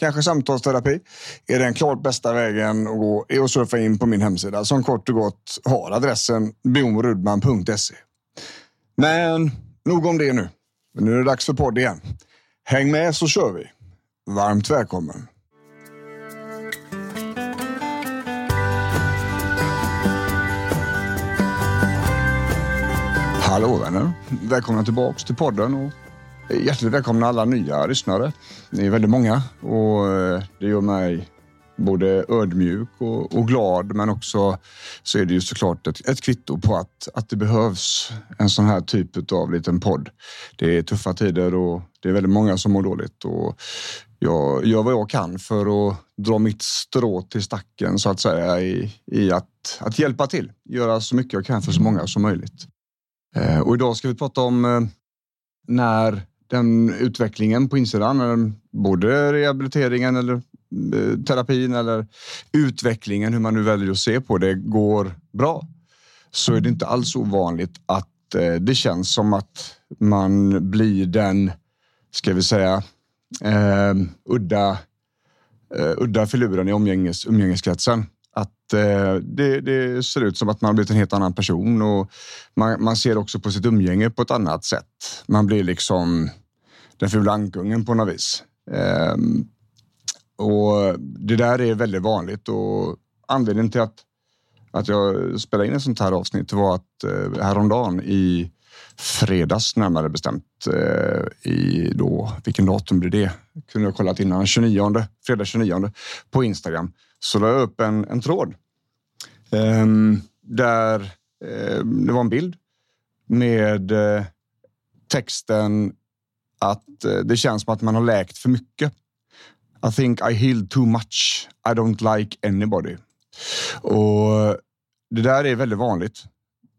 kanske samtalsterapi är den klart bästa vägen att gå är att surfa in på min hemsida alltså, som kort och gott har adressen bjornrudman.se. Men nog om det nu. Nu är det dags för podd igen. Häng med så kör vi. Varmt välkommen. Hallå vänner! Välkomna tillbaks till podden och hjärtligt välkomna alla nya lyssnare. Ni är väldigt många och eh, det gör mig både ödmjuk och, och, glad, men också så är det ju såklart ett, ett kvitto på att, att det behövs en sån här typ av liten podd. Det är tuffa tider och det är väldigt många som mår dåligt och jag gör vad jag kan för att dra mitt strå till stacken så att säga i, i att, att hjälpa till, göra så mycket jag kan för så många som möjligt. Eh, och idag ska vi prata om eh, när den utvecklingen på insidan, både rehabiliteringen eller eh, terapin eller utvecklingen, hur man nu väljer att se på det, går bra så är det inte alls ovanligt att eh, det känns som att man blir den, ska vi säga, eh, udda, eh, udda filuren i umgänges, umgängeskretsen att eh, det, det, ser ut som att man har blivit en helt annan person och man, man, ser också på sitt umgänge på ett annat sätt. Man blir liksom den fula ankungen på något vis. Eh, och det där är väldigt vanligt och anledningen till att, att jag spelade in ett sånt här avsnitt var att eh, häromdagen i fredags närmare bestämt eh, i då, vilken datum blir det? Kunde jag kollat innan, 29, fredag 29 på Instagram så la jag upp en, en tråd eh, där eh, det var en bild med eh, texten att eh, det känns som att man har läkt för mycket. I think I healed too much. I don't like anybody. Och det där är väldigt vanligt.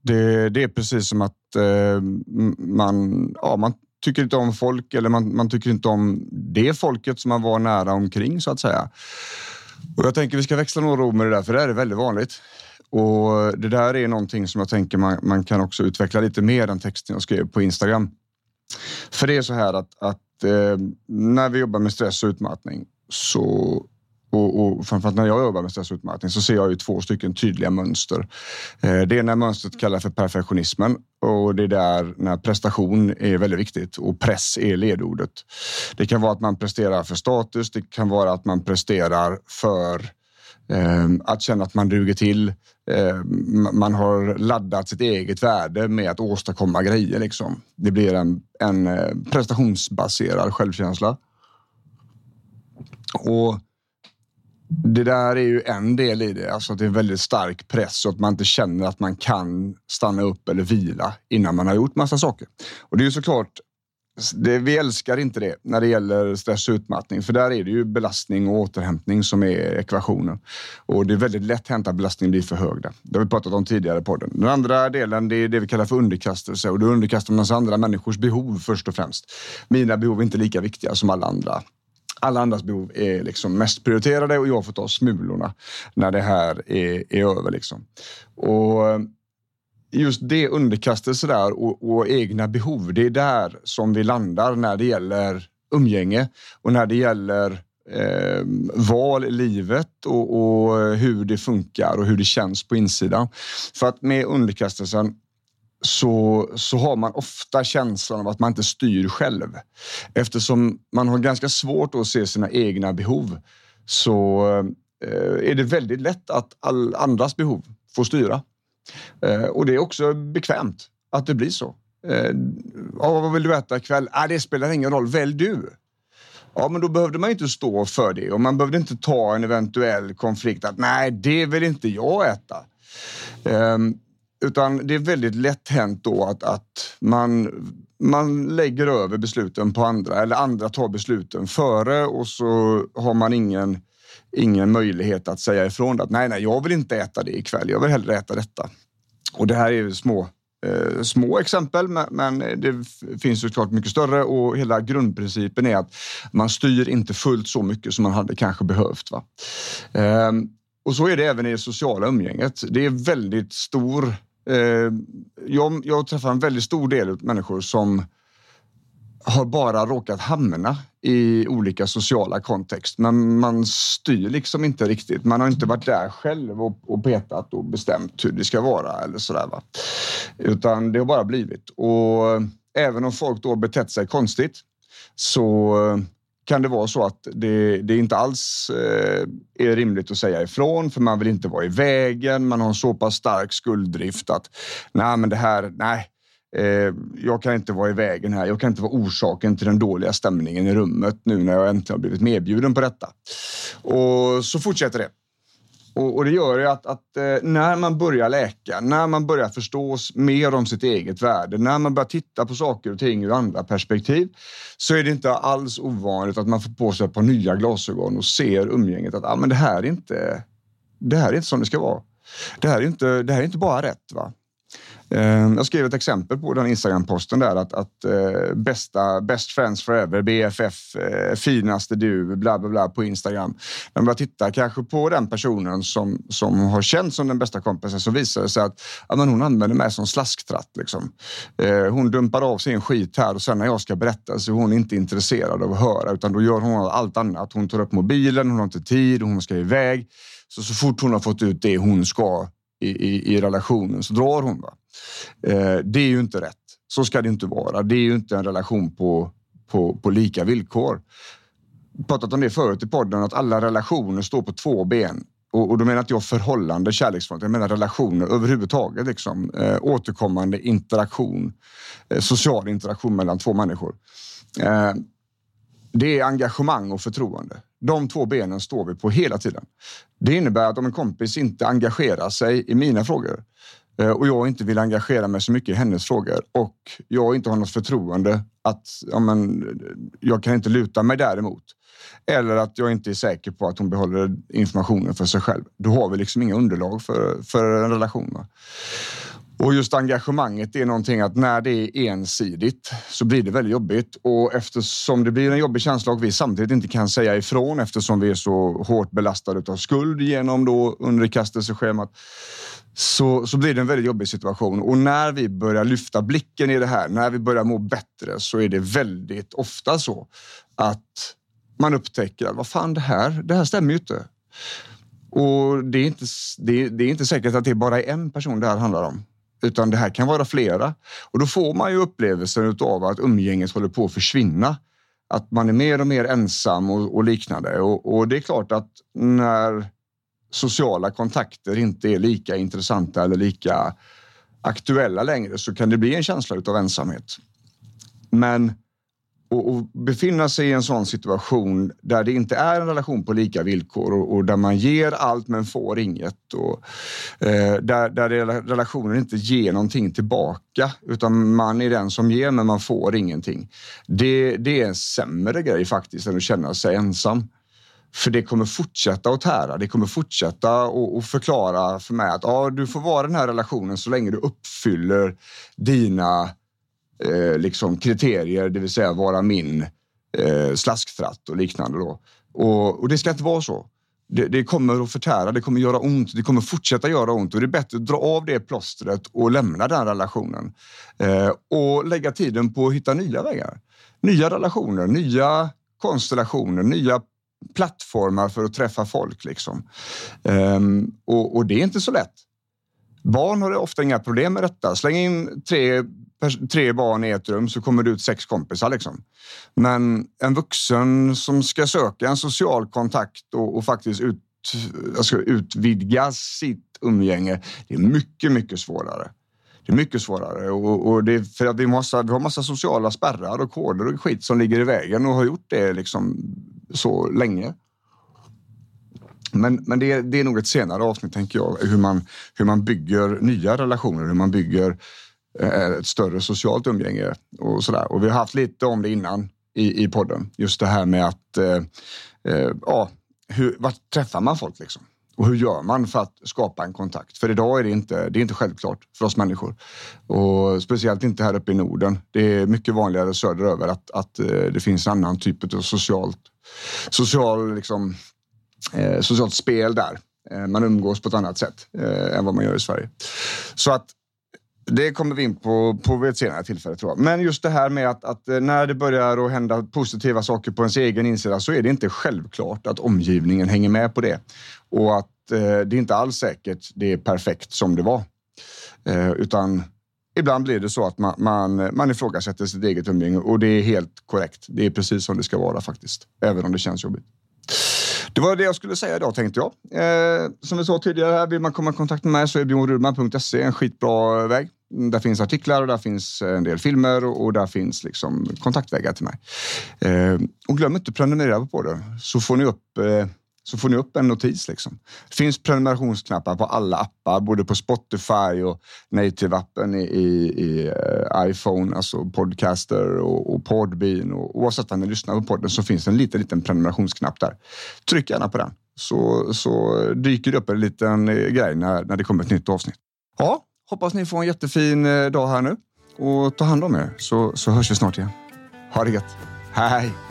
Det, det är precis som att eh, man, ja, man tycker inte om folk eller man, man tycker inte om det folket som man var nära omkring så att säga. Och jag tänker vi ska växla några ord med det där, för det här är väldigt vanligt. Och det där är någonting som jag tänker man, man kan också utveckla lite mer än texten jag skrev på Instagram. För det är så här att, att eh, när vi jobbar med stress och utmattning så och, och framförallt när jag jobbar med stress och utmattning så ser jag ju två stycken tydliga mönster. Eh, det ena mönstret kallas för perfektionismen och det är där när prestation är väldigt viktigt och press är ledordet. Det kan vara att man presterar för status. Det kan vara att man presterar för eh, Ehm, att känna att man duger till. Ehm, man har laddat sitt eget värde med att åstadkomma grejer. Liksom. Det blir en, en eh, prestationsbaserad självkänsla. Och det där är ju en del i det, alltså att det är en väldigt stark press och att man inte känner att man kan stanna upp eller vila innan man har gjort massa saker. Och det är ju såklart, det, vi älskar inte det när det gäller stress och utmattning, för där är det ju belastning och återhämtning som är ekvationen. Och det är väldigt lätt hänt att belastningen blir för hög. Där. Det har vi pratat om tidigare i podden. Den andra delen, det är det vi kallar för underkastelse och då underkastar man sig andra människors behov först och främst. Mina behov är inte lika viktiga som alla andra alla andras behov är liksom mest prioriterade och jag får ta smulorna när det här är, är över. Liksom. Och just det underkastelse där och, och, egna behov, det är där som vi landar när det gäller umgänge och när det gäller eh, val i livet och, och, hur det funkar och hur det känns på insidan. För att med underkastelsen så, så har man ofta känslan av att man inte styr själv. Eftersom man har ganska svårt att se sina egna behov så, eh, är det väldigt lätt att all andras behov får styra. Eh, och det är också bekvämt att det blir så. Eh, vad vill du äta ikväll? Ja, det spelar ingen roll, välj du. Ja, men då behövde man inte stå för det och man behövde inte ta en eventuell konflikt att nej, det vill inte jag äta. Um, utan det är väldigt lätt hänt då att, att man, man lägger över besluten på andra eller andra tar besluten före och så har man ingen, ingen möjlighet att säga ifrån att nej, nej, jag vill inte äta det ikväll. Jag vill hellre äta detta. Och det här är ju små eh, små exempel, men, men det finns såklart mycket större och hela grundprincipen är att man styr inte fullt så mycket som man hade kanske behövt. Va? Eh, och så är det även i det sociala umgänget. Det är väldigt stor... Eh, jag, jag träffar en väldigt stor del av människor som har bara råkat hamna i olika sociala kontext. Men man styr liksom inte riktigt. Man har inte varit där själv och, och petat och bestämt hur det ska vara eller sådär. Va? Utan det har bara blivit. Och även om folk då betett sig konstigt så kan det vara så att det, det inte alls eh, är rimligt att säga ifrån för man vill inte vara i vägen. Man har en så pass stark skulddrift att nej, men det här, nej, Eh, jag kan inte vara i vägen här. Jag kan inte vara orsaken till den dåliga stämningen i rummet nu när jag äntligen har blivit medbjuden på detta. Och så fortsätter det. Och, och det gör ju att, att eh, när man börjar läka, när man börjar förstå mer om sitt eget värde, när man börjar titta på saker och ting ur andra perspektiv så är det inte alls ovanligt att man får på sig ett par nya glasögon och ser umgänget att ah, men det här är inte. Det här är inte som det ska vara. Det här är inte. Det här är inte bara rätt. Va? Eh, jag skrev ett exempel på den Instagram-posten där att, att eh, bästa, best friends forever, BFF, eh, finaste du, bla bla bla på Instagram. När man tittar kanske på den personen som, som har känts som den bästa kompisen så visar det sig att ja, men hon använder mig som slasktratt. Liksom. Eh, hon dumpar av sin skit här och sen när jag ska berätta så är hon inte intresserad av att höra utan då gör hon allt annat. Hon tar upp mobilen, hon har inte tid, hon ska iväg. Så, så fort hon har fått ut det hon ska i, i, i relationen så drar hon. Va? Eh, det är ju inte rätt. Så ska det inte vara. Det är ju inte en relation på, på, på lika villkor. pratat om det förut i podden, att alla relationer står på två ben. Och, och då menar inte jag förhållande, kärleksförhållande. Jag menar relationer överhuvudtaget. Liksom. Eh, återkommande interaktion, eh, social interaktion mellan två människor. Eh, det är engagemang och förtroende. De två benen står vi på hela tiden. Det innebär att om en kompis inte engagerar sig i mina frågor eh, och jag inte vill engagera mig så mycket i hennes frågor och jag inte har något förtroende att ja, men, jag kan inte luta mig däremot. Eller att jag inte är säker på att hon behåller informationen för sig själv. Då har vi liksom inga underlag för, för en relation. Va? Och just engagemanget är någonting att när det är ensidigt så blir det väldigt jobbigt och eftersom det blir en jobbig känsla och vi samtidigt inte kan säga ifrån eftersom vi är så hårt belastade av skuld genom då underkastelseschemat så, så blir det en väldigt jobbig situation. Och när vi börjar lyfta blicken i det här, när vi börjar må bättre så är det väldigt ofta så att man upptäcker att vad fan det här, det här stämmer ju inte. Och det är inte, det, det är inte säkert att det bara är en person det här handlar om utan det här kan vara flera. Och då får man ju upplevelsen av att umgänget håller på att försvinna. Att man är mer och mer ensam och, och liknande. Och, och, det är klart att när sociala kontakter inte är lika intressanta eller lika aktuella längre så kan det bli en känsla av ensamhet. Men och, och, befinna sig i en sån situation där det inte är en relation på lika villkor och, och där man ger allt men får inget. Och, eh, där, där relationen inte ger någonting tillbaka utan man är den som ger men man får ingenting. Det, det är en sämre grej faktiskt än att känna sig ensam. För det kommer fortsätta att tära. Det kommer fortsätta att förklara för mig att ja, du får vara i den här relationen så länge du uppfyller dina eh, liksom kriterier, det vill säga vara min eh, slasktratt och liknande. Då. Och, och det ska inte vara så. Det, det, kommer att förtära, det kommer göra ont, det kommer fortsätta göra ont och det är bättre att dra av det plåstret och lämna den relationen. Eh, och lägga tiden på att hitta nya vägar. Nya relationer, nya konstellationer, nya plattformar för att träffa folk. Liksom. Eh, och, och, det är inte så lätt. Barn har ofta inga problem med detta. Släng in tre tre barn i ett rum så kommer det ut sex kompisar. Liksom. Men en vuxen som ska söka en social kontakt och, och faktiskt ut, alltså utvidga sitt umgänge, det är mycket, mycket svårare. Det är mycket svårare och, och det är för att vi, måste, vi har massa sociala spärrar och koder och skit som ligger i vägen och har gjort det liksom så länge. Men, men det, är, det är nog ett senare avsnitt, tänker jag, hur man, hur man bygger nya relationer, hur man bygger eh, ett större socialt umgänge och sådär. Och vi har haft lite om det innan i, i podden. Just det här med att, eh, eh, ja, hur, vart träffar man folk liksom? Och hur gör man för att skapa en kontakt? För idag är det inte, det är inte självklart för oss människor. Och speciellt inte här uppe i Norden. Det är mycket vanligare söderöver att, att eh, det finns en annan typ av socialt, social, liksom, eh, socialt spel där. Eh, man umgås på ett annat sätt eh, än vad man gör i Sverige. Så att det kommer vi in på, på ett senare tillfälle tror jag. Men just det här med att, att, eh, när det börjar att hända positiva saker på ens egen insida så är det inte självklart att omgivningen hänger med på det. Och att eh, det är inte alls säkert det är perfekt som det var. Eh, utan ibland blir det så att man, man, man ifrågasätter sitt eget umgänge och det är helt korrekt. Det är precis som det ska vara faktiskt. Även om det känns jobbigt. Det var det jag skulle säga idag tänkte jag. Eh, som vi sa tidigare, vill man komma i kontakt med mig så är bjornrudman.se en skitbra väg. Mm, där finns artiklar och där finns eh, en del filmer och, och där finns liksom kontaktvägar till mig. Eh, och glöm inte att prenumerera på podden så får ni upp eh, så får ni upp en notis. Liksom. Det finns prenumerationsknappar på alla appar, både på Spotify och native-appen i, i, i eh, iPhone, alltså Podcaster och, och Podbean. Och, oavsett var ni lyssnar på podden så finns en liten, liten prenumerationsknapp där. Tryck gärna på den så, så dyker det upp en liten eh, grej när, när det kommer ett nytt avsnitt. Ja, hoppas ni får en jättefin eh, dag här nu och ta hand om er så, så hörs vi snart igen. Ha det gött. Hej!